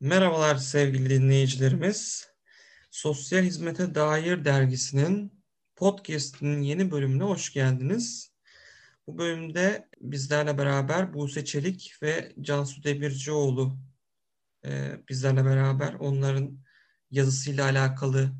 Merhabalar sevgili dinleyicilerimiz. Sosyal Hizmete Dair dergisinin podcast'inin yeni bölümüne hoş geldiniz. Bu bölümde bizlerle beraber Buse Çelik ve Cansu Demircioğlu e, bizlerle beraber onların yazısıyla alakalı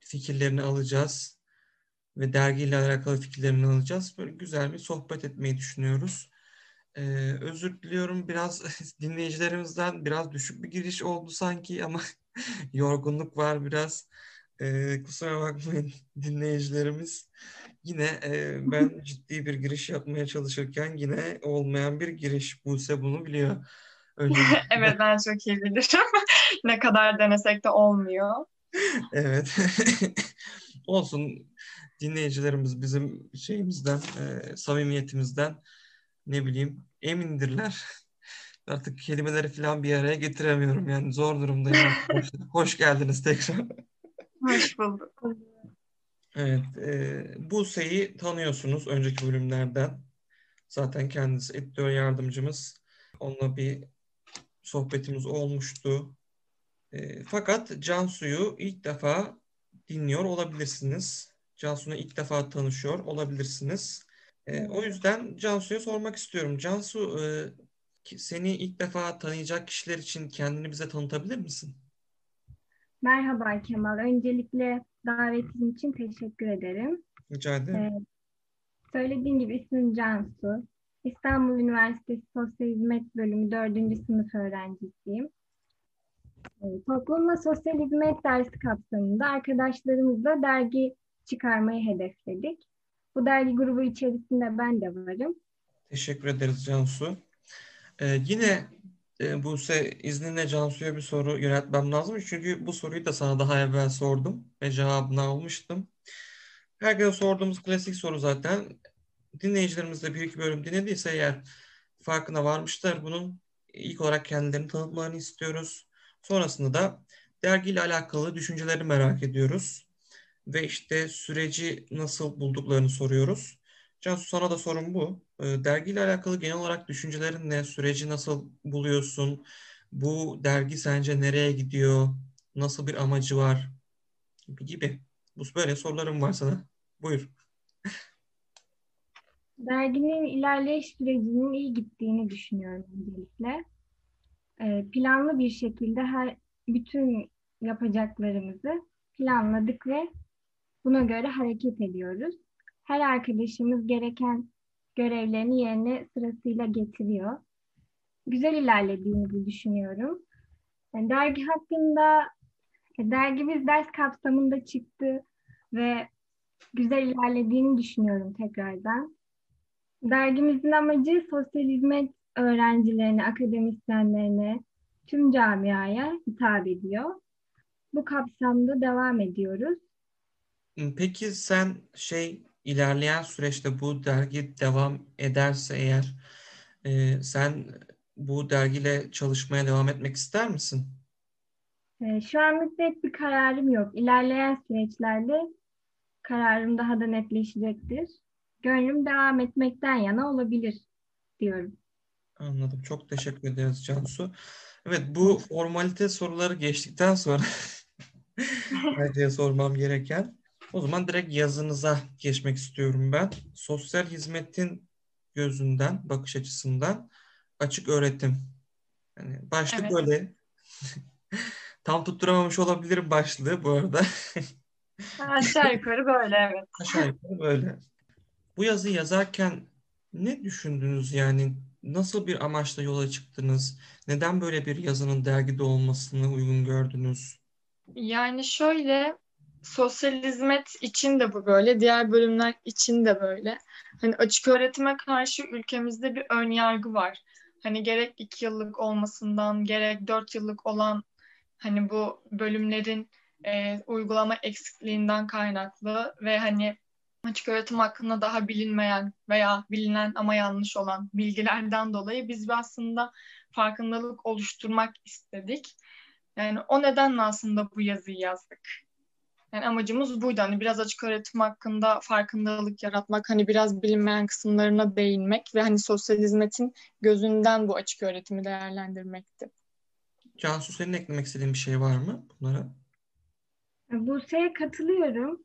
fikirlerini alacağız ve dergiyle alakalı fikirlerini alacağız. Böyle güzel bir sohbet etmeyi düşünüyoruz. Ee, özür diliyorum biraz dinleyicilerimizden biraz düşük bir giriş oldu sanki ama yorgunluk var biraz. Ee, kusura bakmayın dinleyicilerimiz. Yine e, ben ciddi bir giriş yapmaya çalışırken yine olmayan bir giriş. Buse bunu biliyor. Evet ben çok iyi bilirim. ne kadar denesek de olmuyor. evet. Olsun dinleyicilerimiz bizim şeyimizden, e, samimiyetimizden ne bileyim emindirler. Artık kelimeleri falan bir araya getiremiyorum yani zor durumdayım. hoş, hoş geldiniz tekrar. Hoş bulduk. Evet, e, Buse'yi tanıyorsunuz önceki bölümlerden. Zaten kendisi editör yardımcımız. Onunla bir sohbetimiz olmuştu. E, fakat Cansu'yu ilk defa dinliyor olabilirsiniz. Cansu'na ilk defa tanışıyor olabilirsiniz. E, o yüzden Cansu'ya sormak istiyorum. Cansu, e, seni ilk defa tanıyacak kişiler için kendini bize tanıtabilir misin? Merhaba Kemal. Öncelikle davetin için teşekkür ederim. Rica ederim. Ee, söylediğim gibi ismim Cansu. İstanbul Üniversitesi Sosyal Hizmet Bölümü 4. sınıf öğrencisiyim. Ee, toplumla sosyal hizmet dersi kapsamında arkadaşlarımızla dergi çıkarmayı hedefledik. Bu dergi grubu içerisinde ben de varım. Teşekkür ederiz Cansu. Ee, yine e, Buse izninle Cansu'ya bir soru yönetmem lazım. Çünkü bu soruyu da sana daha evvel sordum ve cevabını almıştım. Herkese sorduğumuz klasik soru zaten. Dinleyicilerimiz de bir iki bölüm dinlediyse eğer farkına varmışlar bunun. ilk olarak kendilerini tanıtmalarını istiyoruz. Sonrasında da dergiyle alakalı düşünceleri merak ediyoruz ve işte süreci nasıl bulduklarını soruyoruz. Cansu sana da sorum bu. Ee, dergiyle alakalı genel olarak düşüncelerin ne? Süreci nasıl buluyorsun? Bu dergi sence nereye gidiyor? Nasıl bir amacı var? Gibi. Bu böyle sorularım var sana. Buyur. Derginin ilerleyiş sürecinin iyi gittiğini düşünüyorum öncelikle. Ee, planlı bir şekilde her bütün yapacaklarımızı planladık ve Buna göre hareket ediyoruz. Her arkadaşımız gereken görevlerini yerine sırasıyla getiriyor. Güzel ilerlediğimizi düşünüyorum. Dergi hakkında e, dergimiz ders kapsamında çıktı ve güzel ilerlediğini düşünüyorum tekrardan. Dergimizin amacı sosyal hizmet öğrencilerine, akademisyenlerine, tüm camiaya hitap ediyor. Bu kapsamda devam ediyoruz. Peki sen şey ilerleyen süreçte bu dergi devam ederse eğer e, sen bu dergiyle çalışmaya devam etmek ister misin? E, şu an net bir kararım yok. İlerleyen süreçlerde kararım daha da netleşecektir. Gönlüm devam etmekten yana olabilir diyorum. Anladım. Çok teşekkür ederiz Cansu. Evet bu formalite soruları geçtikten sonra bence sormam gereken o zaman direkt yazınıza geçmek istiyorum ben. Sosyal hizmetin gözünden, bakış açısından açık öğretim. Yani başlık evet. böyle. Tam tutturamamış olabilirim başlığı bu arada. Aşağı yukarı böyle evet. Aşağı yukarı böyle. Bu yazıyı yazarken ne düşündünüz yani? Nasıl bir amaçla yola çıktınız? Neden böyle bir yazının dergide olmasını uygun gördünüz? Yani şöyle sosyal hizmet için de bu böyle, diğer bölümler için de böyle. Hani açık öğretime karşı ülkemizde bir ön yargı var. Hani gerek iki yıllık olmasından, gerek dört yıllık olan hani bu bölümlerin e, uygulama eksikliğinden kaynaklı ve hani açık öğretim hakkında daha bilinmeyen veya bilinen ama yanlış olan bilgilerden dolayı biz aslında farkındalık oluşturmak istedik. Yani o nedenle aslında bu yazıyı yazdık. Yani amacımız buydu. Hani biraz açık öğretim hakkında farkındalık yaratmak, hani biraz bilinmeyen kısımlarına değinmek ve hani sosyal hizmetin gözünden bu açık öğretimi değerlendirmekti. Cansu senin eklemek istediğin bir şey var mı bunlara? Buse'ye katılıyorum.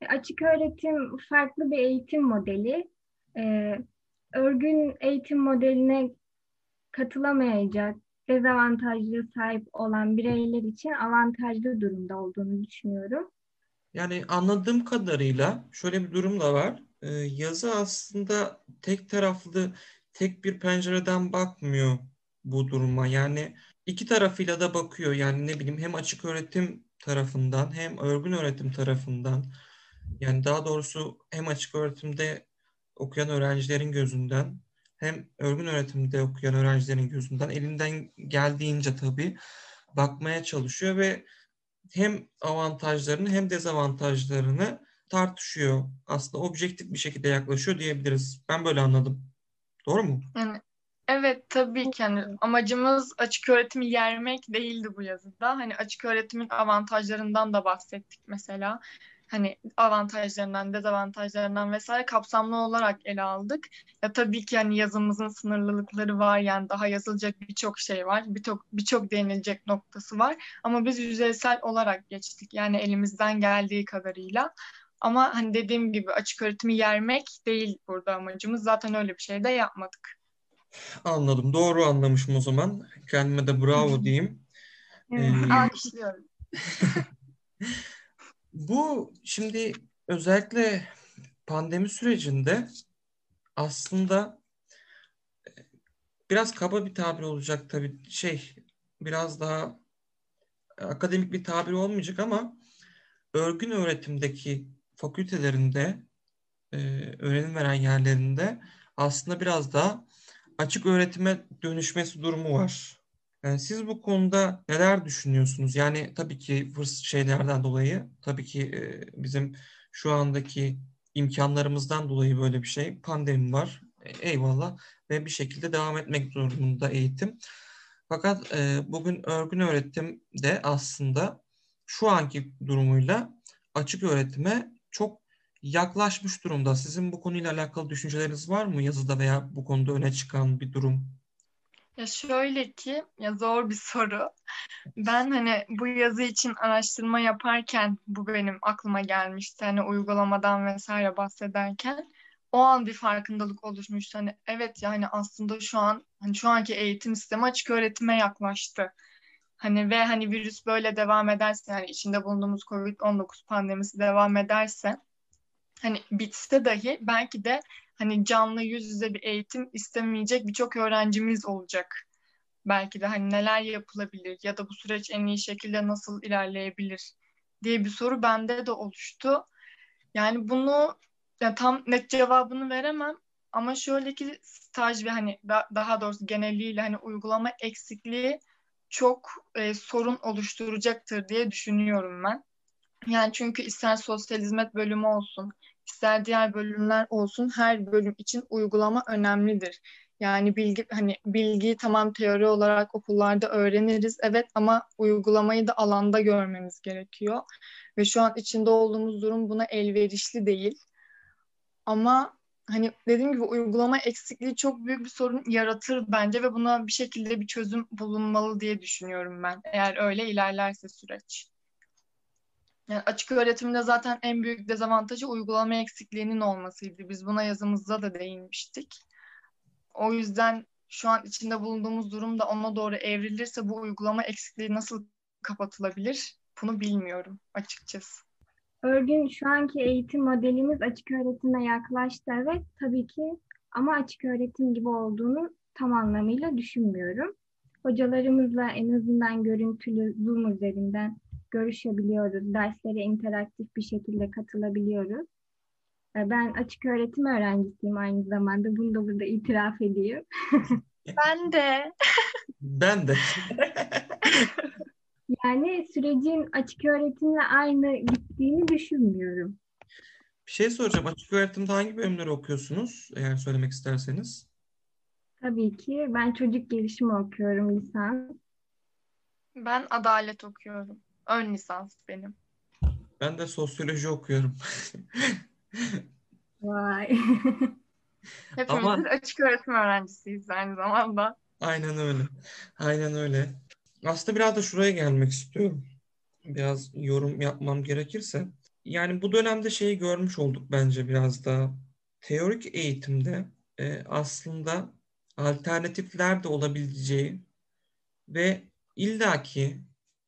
E, açık öğretim farklı bir eğitim modeli. Ee, örgün eğitim modeline katılamayacak, dezavantajlı sahip olan bireyler için avantajlı durumda olduğunu düşünüyorum. Yani anladığım kadarıyla şöyle bir durum da var. Ee, yazı aslında tek taraflı, tek bir pencereden bakmıyor bu duruma. Yani iki tarafıyla da bakıyor. Yani ne bileyim hem açık öğretim tarafından hem örgün öğretim tarafından. Yani daha doğrusu hem açık öğretimde okuyan öğrencilerin gözünden hem örgün öğretimde okuyan öğrencilerin gözünden elinden geldiğince tabii bakmaya çalışıyor ve hem avantajlarını hem dezavantajlarını tartışıyor. Aslında objektif bir şekilde yaklaşıyor diyebiliriz. Ben böyle anladım. Doğru mu? Yani evet tabii ki hani amacımız açık öğretimi yermek değildi bu yazıda. Hani açık öğretimin avantajlarından da bahsettik mesela hani avantajlarından, dezavantajlarından vesaire kapsamlı olarak ele aldık. Ya tabii ki hani yazımızın sınırlılıkları var yani daha yazılacak birçok şey var. Birçok birçok değinilecek noktası var ama biz yüzeysel olarak geçtik. Yani elimizden geldiği kadarıyla. Ama hani dediğim gibi açık öğretimi yermek değil burada amacımız. Zaten öyle bir şey de yapmadık. Anladım. Doğru anlamışım o zaman. Kendime de bravo diyeyim. Ee, Alkışlıyorum. Bu şimdi özellikle pandemi sürecinde aslında e, biraz kaba bir tabir olacak tabii şey biraz daha akademik bir tabir olmayacak ama örgün öğretimdeki fakültelerinde e, öğrenim veren yerlerinde aslında biraz daha açık öğretime dönüşmesi durumu var. Yani siz bu konuda neler düşünüyorsunuz? Yani tabii ki fırsat şeylerden dolayı, tabii ki e, bizim şu andaki imkanlarımızdan dolayı böyle bir şey. Pandemi var. E, eyvallah. Ve bir şekilde devam etmek durumunda eğitim. Fakat e, bugün örgün öğretim de aslında şu anki durumuyla açık öğretime çok yaklaşmış durumda. Sizin bu konuyla alakalı düşünceleriniz var mı yazıda veya bu konuda öne çıkan bir durum? Ya şöyle ki ya zor bir soru. Ben hani bu yazı için araştırma yaparken bu benim aklıma gelmişti. Hani uygulamadan vesaire bahsederken o an bir farkındalık oluşmuştu. Hani evet yani aslında şu an hani şu anki eğitim sistemi açık öğretime yaklaştı. Hani ve hani virüs böyle devam ederse yani içinde bulunduğumuz Covid-19 pandemisi devam ederse hani bitse dahi belki de hani canlı yüz yüze bir eğitim istemeyecek birçok öğrencimiz olacak. Belki de hani neler yapılabilir ya da bu süreç en iyi şekilde nasıl ilerleyebilir diye bir soru bende de oluştu. Yani bunu ya tam net cevabını veremem ama şöyle ki staj ve hani da, daha doğrusu geneliyle hani uygulama eksikliği çok e, sorun oluşturacaktır diye düşünüyorum ben. Yani çünkü ister sosyal hizmet bölümü olsun, ister diğer bölümler olsun her bölüm için uygulama önemlidir. Yani bilgi hani bilgiyi tamam teori olarak okullarda öğreniriz evet ama uygulamayı da alanda görmemiz gerekiyor. Ve şu an içinde olduğumuz durum buna elverişli değil. Ama hani dediğim gibi uygulama eksikliği çok büyük bir sorun yaratır bence ve buna bir şekilde bir çözüm bulunmalı diye düşünüyorum ben. Eğer öyle ilerlerse süreç. Yani açık öğretimde zaten en büyük dezavantajı uygulama eksikliğinin olmasıydı. Biz buna yazımızda da değinmiştik. O yüzden şu an içinde bulunduğumuz durum da ona doğru evrilirse bu uygulama eksikliği nasıl kapatılabilir? Bunu bilmiyorum açıkçası. Örgün şu anki eğitim modelimiz açık öğretime yaklaştı evet tabii ki ama açık öğretim gibi olduğunu tam anlamıyla düşünmüyorum. Hocalarımızla en azından görüntülü Zoom üzerinden görüşebiliyoruz. Derslere interaktif bir şekilde katılabiliyoruz. Ee, ben açık öğretim öğrencisiyim aynı zamanda. Bunu da burada itiraf edeyim. ben de. ben de. yani sürecin açık öğretimle aynı gittiğini düşünmüyorum. Bir şey soracağım. Açık öğretimde hangi bölümleri okuyorsunuz? Eğer söylemek isterseniz. Tabii ki. Ben çocuk gelişimi okuyorum lisans. Ben adalet okuyorum. Ön lisans benim. Ben de sosyoloji okuyorum. Vay. Hepimiz Ama... açık öğretim öğrencisiyiz aynı zamanda. Aynen öyle. Aynen öyle. aslında biraz da şuraya gelmek istiyorum. Biraz yorum yapmam gerekirse. Yani bu dönemde şeyi görmüş olduk bence biraz da. Teorik eğitimde e, aslında alternatifler de olabileceği ve illaki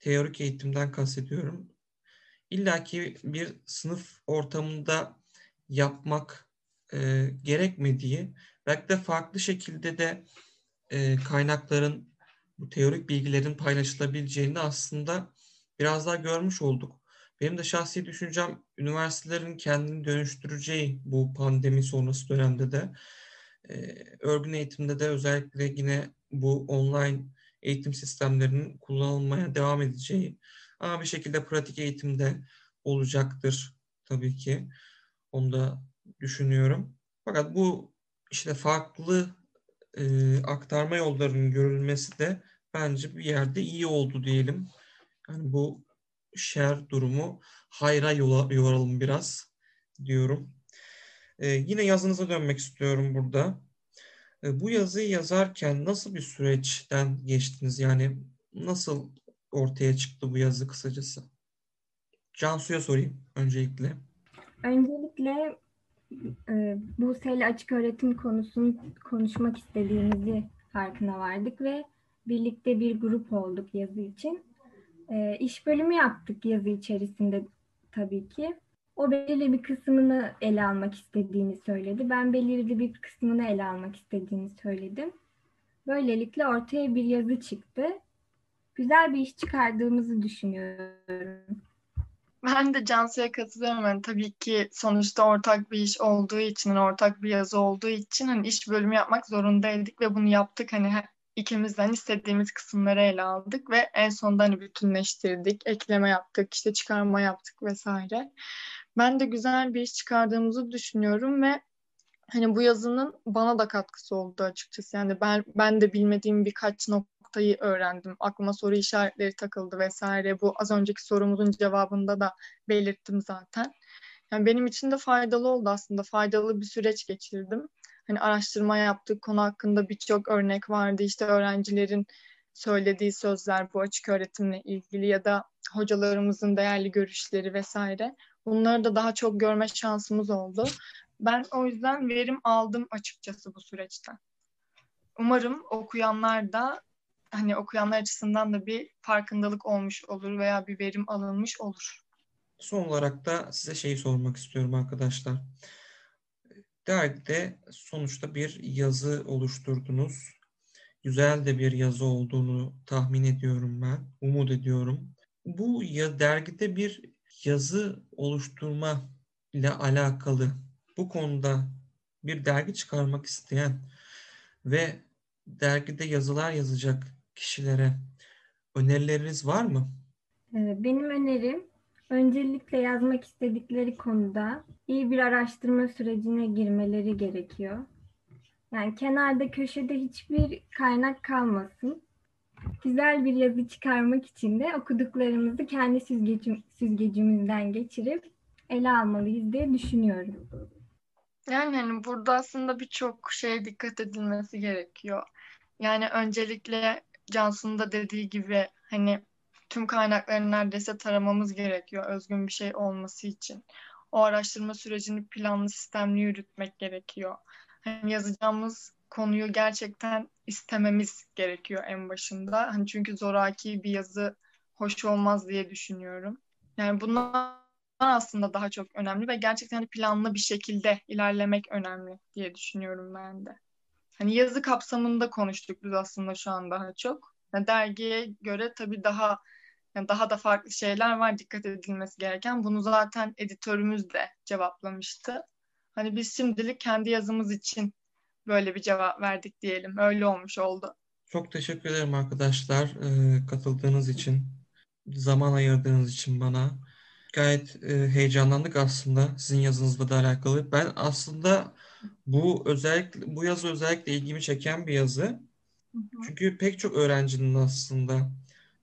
teorik eğitimden kastediyorum. illaki bir sınıf ortamında yapmak e, gerekmediği, belki de farklı şekilde de e, kaynakların, bu teorik bilgilerin paylaşılabileceğini aslında biraz daha görmüş olduk. Benim de şahsi düşüncem üniversitelerin kendini dönüştüreceği bu pandemi sonrası dönemde de e, örgün eğitimde de özellikle yine bu online eğitim sistemlerinin kullanılmaya devam edeceği ama bir şekilde pratik eğitimde olacaktır tabii ki. Onu da düşünüyorum. Fakat bu işte farklı e, aktarma yollarının görülmesi de bence bir yerde iyi oldu diyelim. Yani bu şer durumu hayra yola, yoralım biraz diyorum. E, yine yazınıza dönmek istiyorum burada. E, bu yazıyı yazarken nasıl bir süreçten geçtiniz? Yani nasıl ortaya çıktı bu yazı kısacası? Cansu'ya sorayım öncelikle. Öncelikle e, Buse ile açık öğretim konusunu konuşmak istediğimizi farkına vardık ve birlikte bir grup olduk yazı için. E, iş bölümü yaptık yazı içerisinde tabii ki. O belirli bir kısmını ele almak istediğini söyledi. Ben belirli bir kısmını ele almak istediğini söyledim. Böylelikle ortaya bir yazı çıktı. Güzel bir iş çıkardığımızı düşünüyorum. Ben de Cansu'ya katılıyorum. Yani tabii ki sonuçta ortak bir iş olduğu için, hani ortak bir yazı olduğu için hani iş bölümü yapmak zorundaydık ve bunu yaptık. Hani ikimizden istediğimiz kısımları ele aldık ve en sonunda hani bütünleştirdik, ekleme yaptık, işte çıkarma yaptık vesaire. Ben de güzel bir iş çıkardığımızı düşünüyorum ve hani bu yazının bana da katkısı oldu açıkçası. Yani ben ben de bilmediğim birkaç noktayı öğrendim. Aklıma soru işaretleri takıldı vesaire. Bu az önceki sorumuzun cevabında da belirttim zaten. Yani benim için de faydalı oldu aslında. Faydalı bir süreç geçirdim. Hani araştırma yaptık. Konu hakkında birçok örnek vardı. İşte öğrencilerin söylediği sözler bu açık öğretimle ilgili ya da hocalarımızın değerli görüşleri vesaire. Bunları da daha çok görme şansımız oldu. Ben o yüzden verim aldım açıkçası bu süreçten. Umarım okuyanlar da hani okuyanlar açısından da bir farkındalık olmuş olur veya bir verim alınmış olur. Son olarak da size şeyi sormak istiyorum arkadaşlar. Dergide sonuçta bir yazı oluşturdunuz. Güzel de bir yazı olduğunu tahmin ediyorum ben. Umut ediyorum. Bu ya dergide bir yazı oluşturma ile alakalı bu konuda bir dergi çıkarmak isteyen ve dergide yazılar yazacak kişilere önerileriniz var mı? Benim önerim öncelikle yazmak istedikleri konuda iyi bir araştırma sürecine girmeleri gerekiyor. Yani kenarda köşede hiçbir kaynak kalmasın. Güzel bir yazı çıkarmak için de okuduklarımızı kendi süzgecim, süzgecimizden geçirip ele almalıyız diye düşünüyorum. Yani hani burada aslında birçok şeye dikkat edilmesi gerekiyor. Yani öncelikle Cansu'nun da dediği gibi hani tüm kaynakları neredeyse taramamız gerekiyor özgün bir şey olması için. O araştırma sürecini planlı sistemli yürütmek gerekiyor. Hani yazacağımız konuyu gerçekten istememiz gerekiyor en başında. Hani çünkü zoraki bir yazı hoş olmaz diye düşünüyorum. Yani bunlar aslında daha çok önemli ve gerçekten hani planlı bir şekilde ilerlemek önemli diye düşünüyorum ben de. Hani yazı kapsamında konuştuk biz aslında şu an daha çok. Yani dergiye göre tabii daha yani daha da farklı şeyler var dikkat edilmesi gereken. Bunu zaten editörümüz de cevaplamıştı. Hani biz şimdilik kendi yazımız için böyle bir cevap verdik diyelim. Öyle olmuş oldu. Çok teşekkür ederim arkadaşlar e, katıldığınız için, zaman ayırdığınız için bana. Gayet e, heyecanlandık aslında sizin yazınızla da alakalı. Ben aslında bu özellikle bu yazı özellikle ilgimi çeken bir yazı. Çünkü pek çok öğrencinin aslında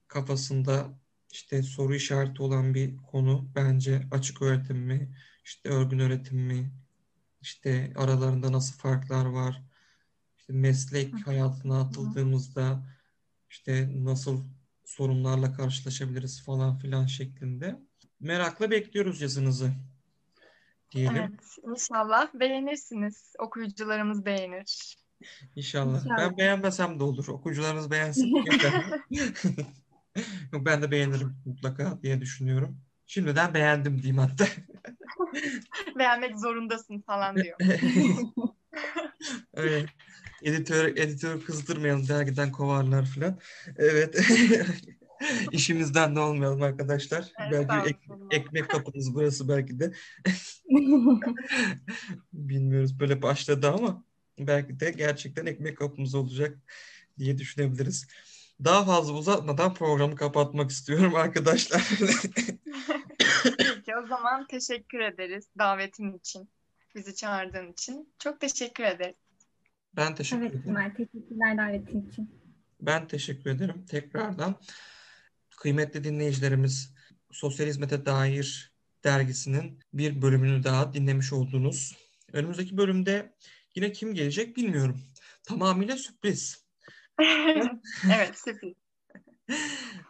kafasında işte soru işareti olan bir konu bence açık öğretim mi, işte örgün öğretim mi, işte aralarında nasıl farklar var, işte meslek hayatına atıldığımızda işte nasıl sorunlarla karşılaşabiliriz falan filan şeklinde. Merakla bekliyoruz yazınızı diyelim. Evet, inşallah beğenirsiniz. Okuyucularımız beğenir. İnşallah. İnşallah. Ben beğenmesem de olur. Okuyucularınız beğensin. ben de beğenirim mutlaka diye düşünüyorum. Şimdiden beğendim diyeyim hatta. Beğenmek zorundasın falan diyor. Evet. Editör, editör kızdırmayalım dergiden kovarlar falan. Evet. İşimizden de olmayalım arkadaşlar. Belki ek- ekmek kapınız burası belki de. Bilmiyoruz böyle başladı ama belki de gerçekten ekmek kapımız olacak diye düşünebiliriz. Daha fazla uzatmadan programı kapatmak istiyorum arkadaşlar. Peki o zaman teşekkür ederiz davetin için. Bizi çağırdığın için. Çok teşekkür ederiz. Ben teşekkür evet ederim. Simay, teşekkürler davetin için. Ben teşekkür ederim tekrardan. Kıymetli dinleyicilerimiz, Sosyal Hizmete Dair dergisinin bir bölümünü daha dinlemiş oldunuz. Önümüzdeki bölümde yine kim gelecek bilmiyorum. Tamamıyla sürpriz. Evet sürpriz.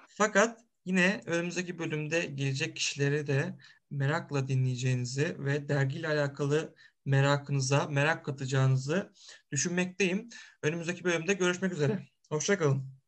Fakat yine önümüzdeki bölümde gelecek kişileri de merakla dinleyeceğinizi ve dergiyle alakalı merakınıza merak katacağınızı düşünmekteyim. Önümüzdeki bölümde görüşmek üzere. Hoşçakalın.